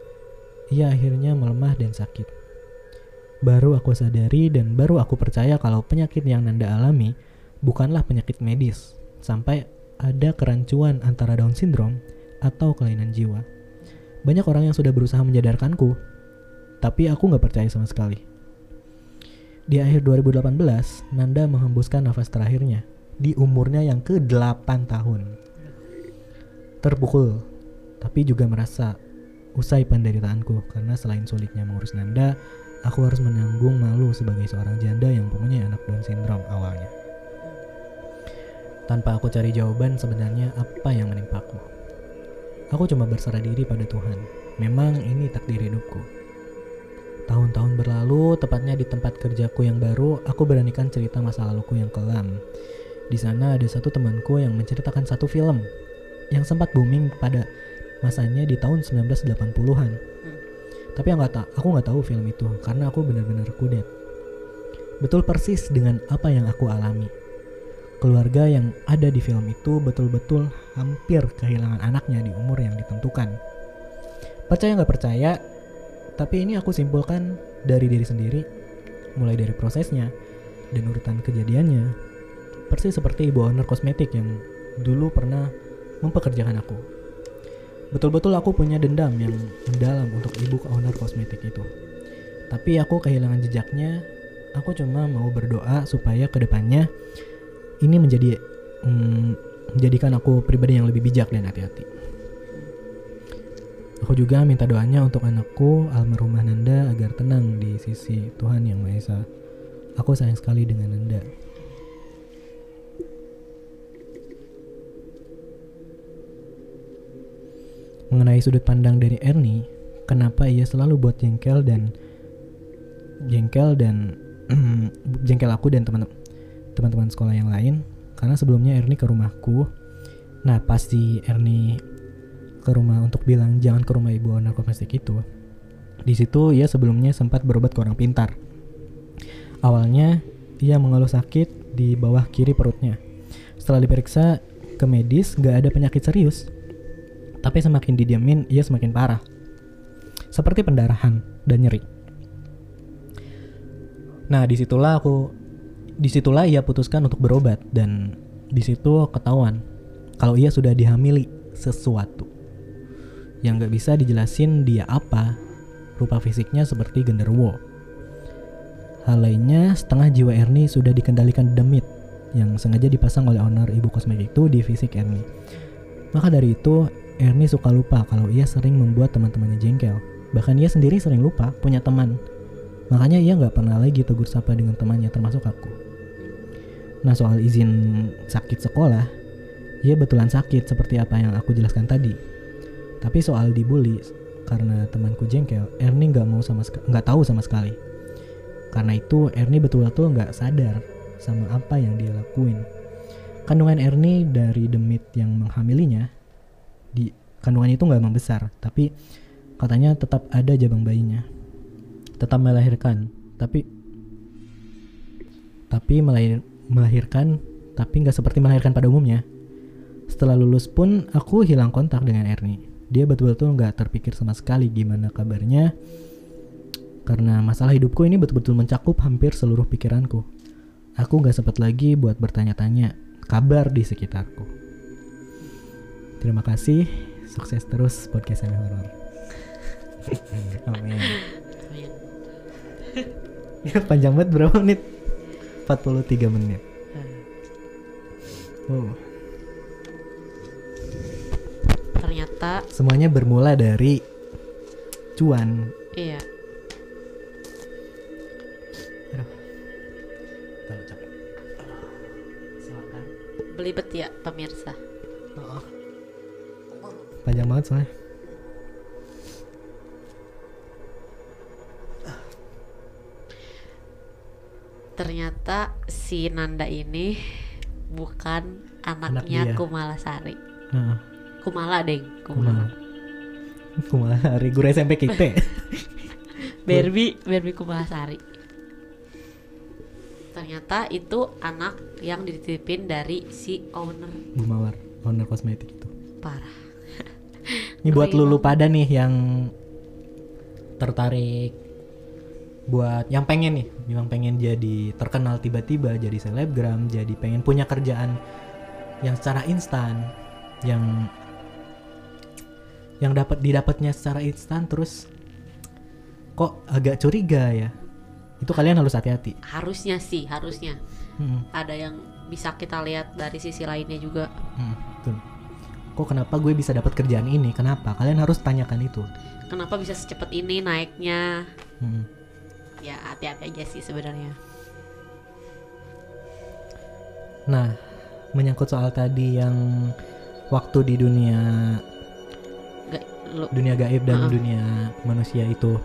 ia akhirnya melemah dan sakit. Baru aku sadari dan baru aku percaya kalau penyakit yang Nanda alami bukanlah penyakit medis, sampai ada kerancuan antara Down syndrome atau kelainan jiwa. Banyak orang yang sudah berusaha menyadarkanku, tapi aku nggak percaya sama sekali. Di akhir 2018, Nanda menghembuskan nafas terakhirnya di umurnya yang ke-8 tahun. Terpukul, tapi juga merasa usai penderitaanku karena selain sulitnya mengurus Nanda, aku harus menanggung malu sebagai seorang janda yang mempunyai anak Down syndrome awalnya. Tanpa aku cari jawaban sebenarnya apa yang menimpaku. Aku cuma berserah diri pada Tuhan. Memang ini takdir hidupku. Tahun-tahun berlalu, tepatnya di tempat kerjaku yang baru, aku beranikan cerita masa laluku yang kelam. Di sana ada satu temanku yang menceritakan satu film yang sempat booming pada masanya di tahun 1980-an. Tapi aku nggak ta- aku nggak tahu film itu karena aku benar-benar kudet. Betul persis dengan apa yang aku alami. Keluarga yang ada di film itu betul-betul hampir kehilangan anaknya di umur yang ditentukan. Percaya nggak percaya, tapi ini aku simpulkan dari diri sendiri, mulai dari prosesnya dan urutan kejadiannya. Persis seperti ibu owner kosmetik yang dulu pernah mempekerjakan aku. Betul-betul aku punya dendam yang mendalam untuk ibu owner kosmetik itu. Tapi aku kehilangan jejaknya. Aku cuma mau berdoa supaya ke depannya ini menjadi mm, menjadikan aku pribadi yang lebih bijak dan hati-hati. Aku juga minta doanya untuk anakku almarhumah Nanda agar tenang di sisi Tuhan Yang Maha Esa. Aku sayang sekali dengan Nanda. Mengenai sudut pandang dari Ernie, kenapa ia selalu buat jengkel dan jengkel dan *clears throat* jengkel aku dan teman teman-teman sekolah yang lain karena sebelumnya Ernie ke rumahku. Nah, pasti Ernie ke rumah untuk bilang jangan ke rumah ibu owner kosmetik itu. Di situ ia sebelumnya sempat berobat ke orang pintar. Awalnya ia mengeluh sakit di bawah kiri perutnya. Setelah diperiksa ke medis gak ada penyakit serius. Tapi semakin didiamin ia semakin parah. Seperti pendarahan dan nyeri. Nah di situlah aku di situlah ia putuskan untuk berobat dan di situ ketahuan kalau ia sudah dihamili sesuatu yang gak bisa dijelasin dia apa rupa fisiknya seperti genderuwo hal lainnya setengah jiwa Ernie sudah dikendalikan demit yang sengaja dipasang oleh owner ibu kosmetik itu di fisik Ernie maka dari itu Ernie suka lupa kalau ia sering membuat teman-temannya jengkel bahkan ia sendiri sering lupa punya teman makanya ia nggak pernah lagi tegur sapa dengan temannya termasuk aku Nah soal izin sakit sekolah, ia betulan sakit seperti apa yang aku jelaskan tadi. Tapi soal dibully karena temanku jengkel, Ernie nggak mau sama nggak tahu sama sekali. Karena itu Ernie betul-betul nggak sadar sama apa yang dia lakuin. Kandungan Ernie dari demit yang menghamilinya di kandungan itu nggak membesar, tapi katanya tetap ada jabang bayinya. Tetap melahirkan, tapi tapi melahir- melahirkan tapi nggak seperti melahirkan pada umumnya. Setelah lulus pun aku hilang kontak dengan Ernie. Dia betul-betul nggak terpikir sama sekali gimana kabarnya. Karena masalah hidupku ini betul-betul mencakup hampir seluruh pikiranku. Aku nggak sempat lagi buat bertanya-tanya kabar di sekitarku. Terima kasih, sukses terus podcast Semi Horror. *laughs* Amin. *laughs* Ya, panjang banget berapa menit? 43 menit. Wow. Ternyata Semuanya bermula dari cuan. iya. Belibet ya pemirsa. Panjang banget soalnya. Ternyata si Nanda ini bukan Anak anaknya dia. Kumala Sari. Heeh. Kumala deng. Kumala. Kumaha hari guru SMP kita. *laughs* Barbie, Barbie Kumala Sari. Ternyata itu anak yang dititipin dari si owner Gumawar, owner kosmetik itu. parah. Ini buat lulu pada nih yang tertarik buat yang pengen nih, yang pengen jadi terkenal tiba-tiba jadi selebgram, jadi pengen punya kerjaan yang secara instan, yang yang dapat didapatnya secara instan terus kok agak curiga ya. Itu kalian harus hati-hati. Harusnya sih, harusnya Hmm, ada yang bisa kita lihat dari sisi lainnya juga. hmm, betul. Kok kenapa gue bisa dapat kerjaan ini? Kenapa? Kalian harus tanyakan itu. Kenapa bisa secepat ini naiknya? Hmm. Ya hati-hati aja sih sebenarnya. Nah, menyangkut soal tadi yang waktu di dunia Gak, lu, dunia gaib dan Heeh. dunia manusia itu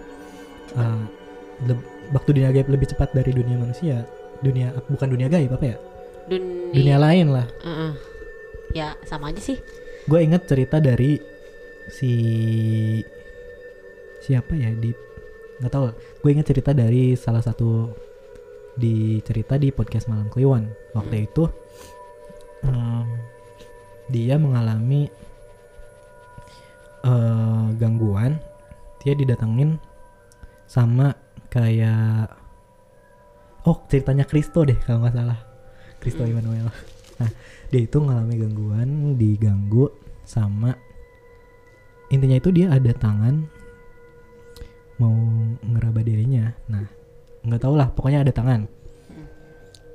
uh, waktu dunia gaib lebih cepat dari dunia manusia. Dunia bukan dunia gaib apa ya? dunia, Dunia lain lah. Heeh. Ya sama aja sih. Gue inget cerita dari si siapa ya di nggak tahu. Gue inget cerita dari salah satu di cerita di podcast malam Kliwon. Waktu itu em, dia mengalami eh, gangguan. Dia didatengin sama kayak oh ceritanya Kristo deh kalau nggak salah. Kristo Hmm. Immanuel. Nah dia itu mengalami gangguan diganggu sama intinya itu dia ada tangan mau ngeraba dirinya. Nah nggak tau lah pokoknya ada tangan.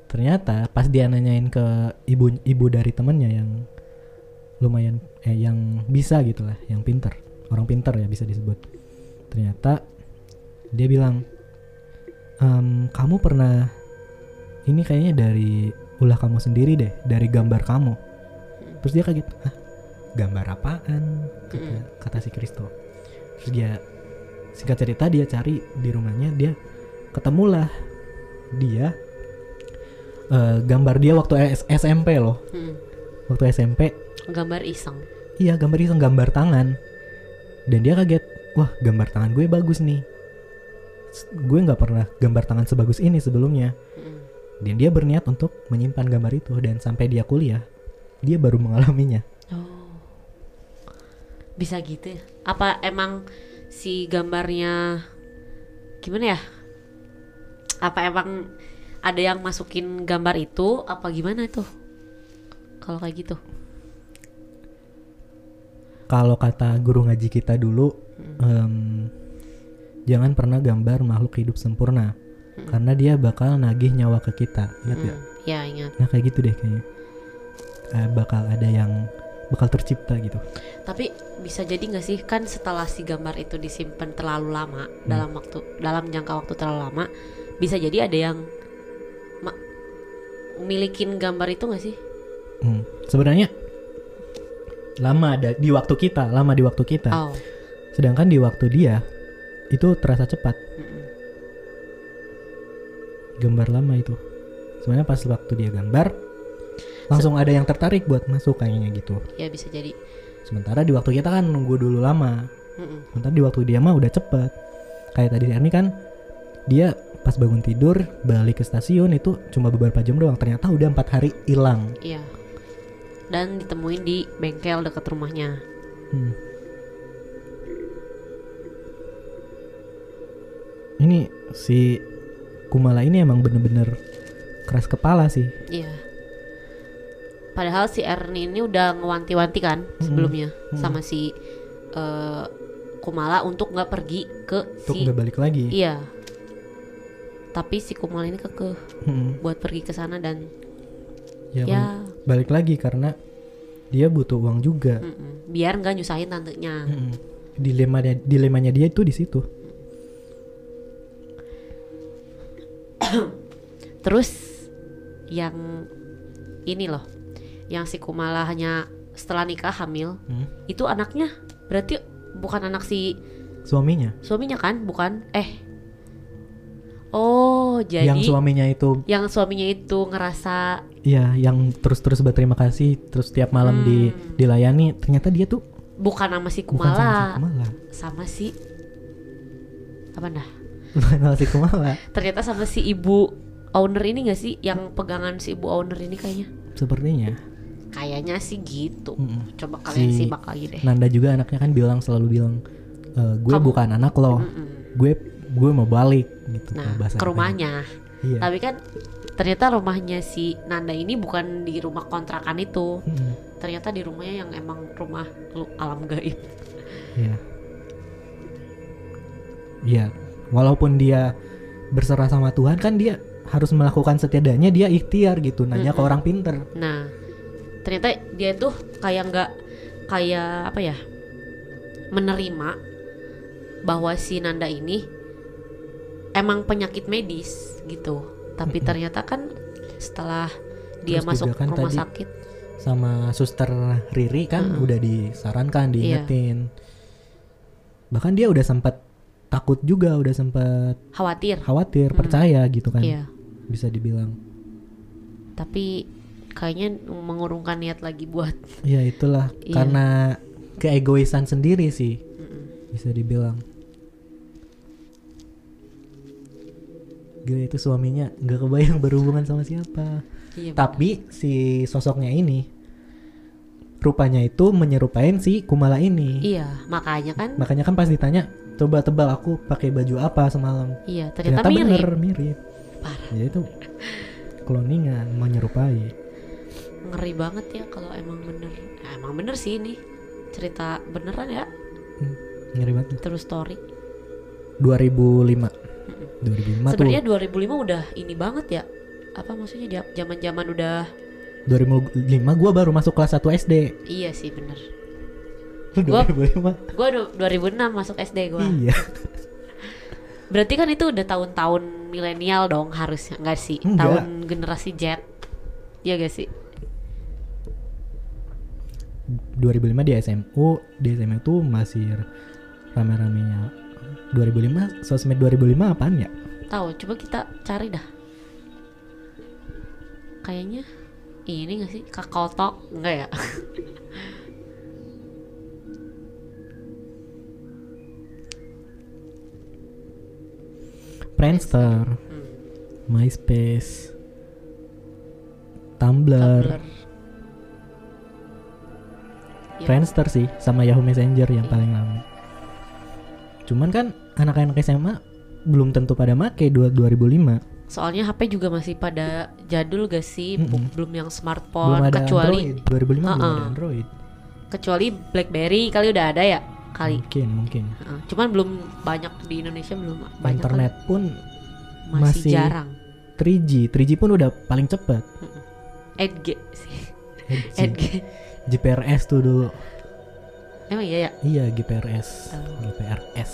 Ternyata pas dia nanyain ke ibu ibu dari temennya yang lumayan eh yang bisa gitu lah yang pinter orang pinter ya bisa disebut. Ternyata dia bilang "Em, kamu pernah ini kayaknya dari ulah kamu sendiri deh dari gambar kamu terus dia kaget Hah? gambar apaan kata, Mm. kata si Kristo terus dia singkat cerita dia cari di rumahnya dia ketemulah dia eh, gambar dia waktu S- SMP loh Hmm. waktu SMP Gambar iseng. iya gambar iseng gambar tangan dan dia kaget wah gambar tangan gue bagus nih S- gue nggak pernah gambar tangan sebagus ini sebelumnya Hmm. Dan dia berniat untuk menyimpan gambar itu dan sampai dia kuliah dia baru mengalaminya Oh. Bisa gitu ya? Apa emang si gambarnya gimana ya? Apa emang ada yang masukin gambar itu apa gimana itu? Kalau kayak gitu. kalau kata guru ngaji kita dulu em, jangan pernah gambar makhluk hidup sempurna karena dia bakal nagih nyawa ke kita ingat gak? Hmm. Ya ingat. nah kayak gitu deh kayaknya Eh, bakal ada yang bakal tercipta gitu Tapi bisa jadi nggak sih kan setelah si gambar itu disimpan terlalu lama dalam waktu dalam jangka waktu terlalu lama bisa jadi ada yang milikin gambar itu nggak sih? Hmm, sebenarnya lama ada di waktu kita lama di waktu kita Oh. sedangkan di waktu dia itu terasa cepat. Gambar lama itu. Sebenarnya pas waktu dia gambar langsung ada yang tertarik buat masuk kayaknya gitu. Ya bisa jadi. Sementara di waktu kita kan nunggu dulu lama. Mm-mm. sementara di waktu dia mah udah cepet. Kayak tadi Erni kan dia pas bangun tidur balik ke stasiun itu cuma beberapa jam doang. Ternyata udah empat hari hilang. Iya. Dan ditemuin di bengkel dekat rumahnya. Hmm. Ini si Kumala ini emang bener-bener keras kepala sih. iya padahal si Ernie ini udah ngewanti-wanti kan sebelumnya sama si eh, Kumala untuk nggak pergi ke Untuk si nggak balik lagi. iya tapi si Kumala ini kekeh Hmm. buat pergi ke sana dan Ya, ya balik lagi karena dia butuh uang juga. mm-mm, biar nggak nyusahin tantenya Hmm. Dilemanya dilemanya dia itu di situ. *coughs* Terus yang ini loh, yang si Kumala hanya setelah nikah hamil, Hmm. itu anaknya berarti bukan anak si Suaminya. suaminya kan? Bukan? Eh. Oh, jadi yang suaminya itu yang suaminya itu ngerasa ya yang terus-terus berterima kasih terus tiap malam di Hmm. dilayani ternyata dia tuh bukan sama si bukan sama si Kumala, Kumala. sama si apa dah? *laughs* Si Kumala. Ternyata sama si ibu owner ini gak sih yang pegangan si ibu owner ini kayaknya? Sepertinya. Kayaknya sih gitu. Mm-mm. Coba kalian Si simak lagi deh. Nanda juga anaknya kan bilang selalu bilang e, gue Kamu- bukan anak lo Mm-mm. gue gue mau balik gitu Nah, ke rumahnya. iya Tapi kan ternyata rumahnya si Nanda ini bukan di rumah kontrakan itu. Mm-mm. Ternyata di rumahnya yang emang rumah alam gaib. iya iya walaupun dia berserah sama Tuhan kan dia harus melakukan setidaknya dia ikhtiar gitu nanya ke Mm-mm. orang pinter Nah, ternyata dia tuh kayak nggak kayak apa ya? Menerima bahwa si Nanda ini emang penyakit medis gitu. Tapi Mm-mm. ternyata kan setelah dia Terus masuk kan rumah tadi sakit, sama suster Riri kan Mm-mm. udah disarankan Iya. diingetin bahkan dia udah sempat takut juga udah sempat khawatir. khawatir Mm. percaya gitu kan Iya. bisa dibilang Tapi kayaknya mengurungkan niat lagi buat ya itulah *laughs* Iya. karena keegoisan sendiri sih Mm-mm. bisa dibilang Gila itu suaminya nggak kebayang berhubungan sama siapa Iya, tapi si sosoknya ini rupanya itu menyerupain si Kumala ini Iya, makanya kan makanya kan pas ditanya coba tebak aku pakai baju apa semalam iya ternyata, ternyata, mirip. bener mirip Parah. jadi itu cloningan menyerupai Ngeri banget ya kalau emang bener. Ya, emang bener sih ini. Cerita beneran ya, Hmm, ngeri banget terus story. 2005 2005 tuh Sebenarnya 2005 udah ini banget ya. Apa maksudnya dia zaman-zaman udah 2005 gua baru masuk kelas 1 SD iya sih bener. Lu Gua- 2005 Gua du- 2006 masuk SD gua. iya *laughs* Berarti kan itu udah tahun-tahun milenial dong harusnya enggak sih? Enggak. Tahun generasi Z. Iya gak sih? 2005 di SMU di SMU tuh masih rame-ramenya 2005 sosmed 2005 apaan ya Tahu, coba kita cari dah. Kayaknya ini gak sih Kakao Talk enggak ya? *laughs* Friendster Hmm, MySpace Tumblr, Tumblr. Ya, Friendster sih sama Yahoo Messenger yang paling lama cuman kan anak-anak SMA belum tentu pada make dua- 2005 Soalnya HP juga masih pada jadul gak sih? Bu- Mm-mm. Belum yang smartphone belum ada kecuali Android. 2005 belum Ha-ha. ada Android. Kecuali BlackBerry kali udah ada ya kali. mungkin mungkin Heeh, Cuman belum banyak di Indonesia belum banyak internet pun kali. masih, masih- jarang. 3G 3G pun udah paling cepet Edg sih. 3G. Edg. GPRS tuh dulu Emang iya ya iya GPRS Oh. GPRS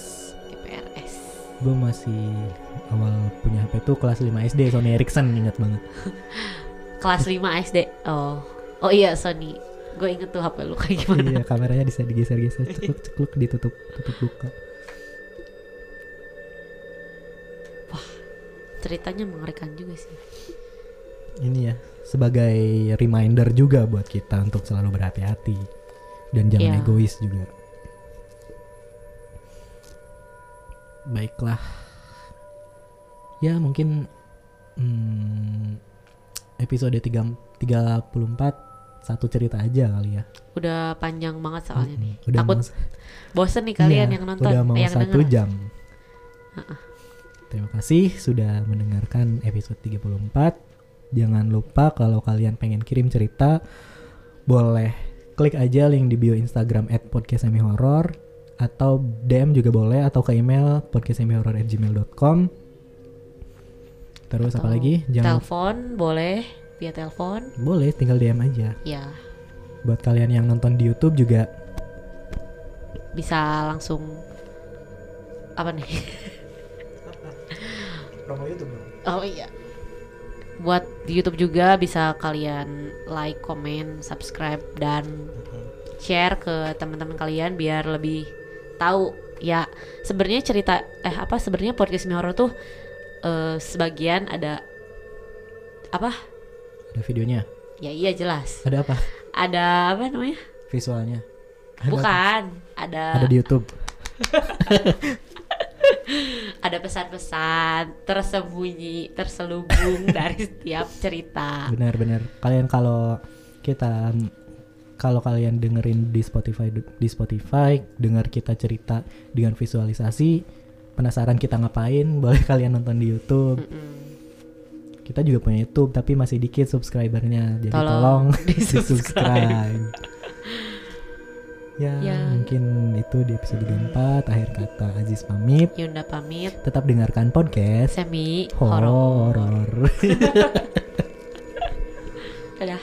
GPRS. gue masih awal punya HP tuh kelas 5 SD Sony Ericsson ingat banget *laughs* Kelas 5 SD. Oh. Oh iya Sony. Gue inget tuh HP lu kayak gimana. iya kameranya bisa digeser-geser *laughs* cekluk-cekluk ditutup tutup buka ceritanya mengerikan juga sih Ini ya sebagai reminder juga buat kita untuk selalu berhati-hati dan jangan Iya. egois juga. Baiklah. Ya mungkin hmm, episode 3, 34 satu cerita aja kali ya. udah panjang banget soalnya nih Udah takut bosen nih kalian Iya, yang nonton Udah mau eh, yang satu denger. jam. Terima kasih sudah mendengarkan episode 34. Jangan lupa kalau kalian pengen kirim cerita, boleh klik aja link di bio Instagram at podcastsemihorror atau DM juga boleh atau ke email podcastsemihorror@gmail.com. Terus apa lagi? Jangan telepon boleh via telepon. Boleh tinggal DM aja. ya Buat kalian yang nonton di YouTube juga. Bisa langsung apa nih? *laughs* Promo YouTube oh iya. Buat di YouTube juga bisa kalian like, comment, subscribe dan share ke teman-teman kalian biar lebih tahu. Ya sebenarnya cerita eh apa sebenarnya podcast Mi Horror tuh eh, sebagian ada apa Ada videonya. ya iya jelas Ada apa? ada apa namanya Visualnya. Ada apa? bukan ada Ada di YouTube. *laughs* ada pesan-pesan tersembunyi terselubung *laughs* dari setiap cerita Benar-benar. Kalian kalau kita kalau kalian dengerin di Spotify di Spotify, dengar kita cerita dengan visualisasi, penasaran kita ngapain, boleh kalian nonton di YouTube. Mm-mm. Kita juga punya YouTube tapi masih dikit subscribernya. Jadi Tolong tolong, *laughs* *laughs* di-subscribe. di-subscribe. *laughs* ya, Ya. mungkin itu di episode 34 akhir kata Aziz pamit. Yunda pamit Tetap dengarkan podcast semi horor horor. dadah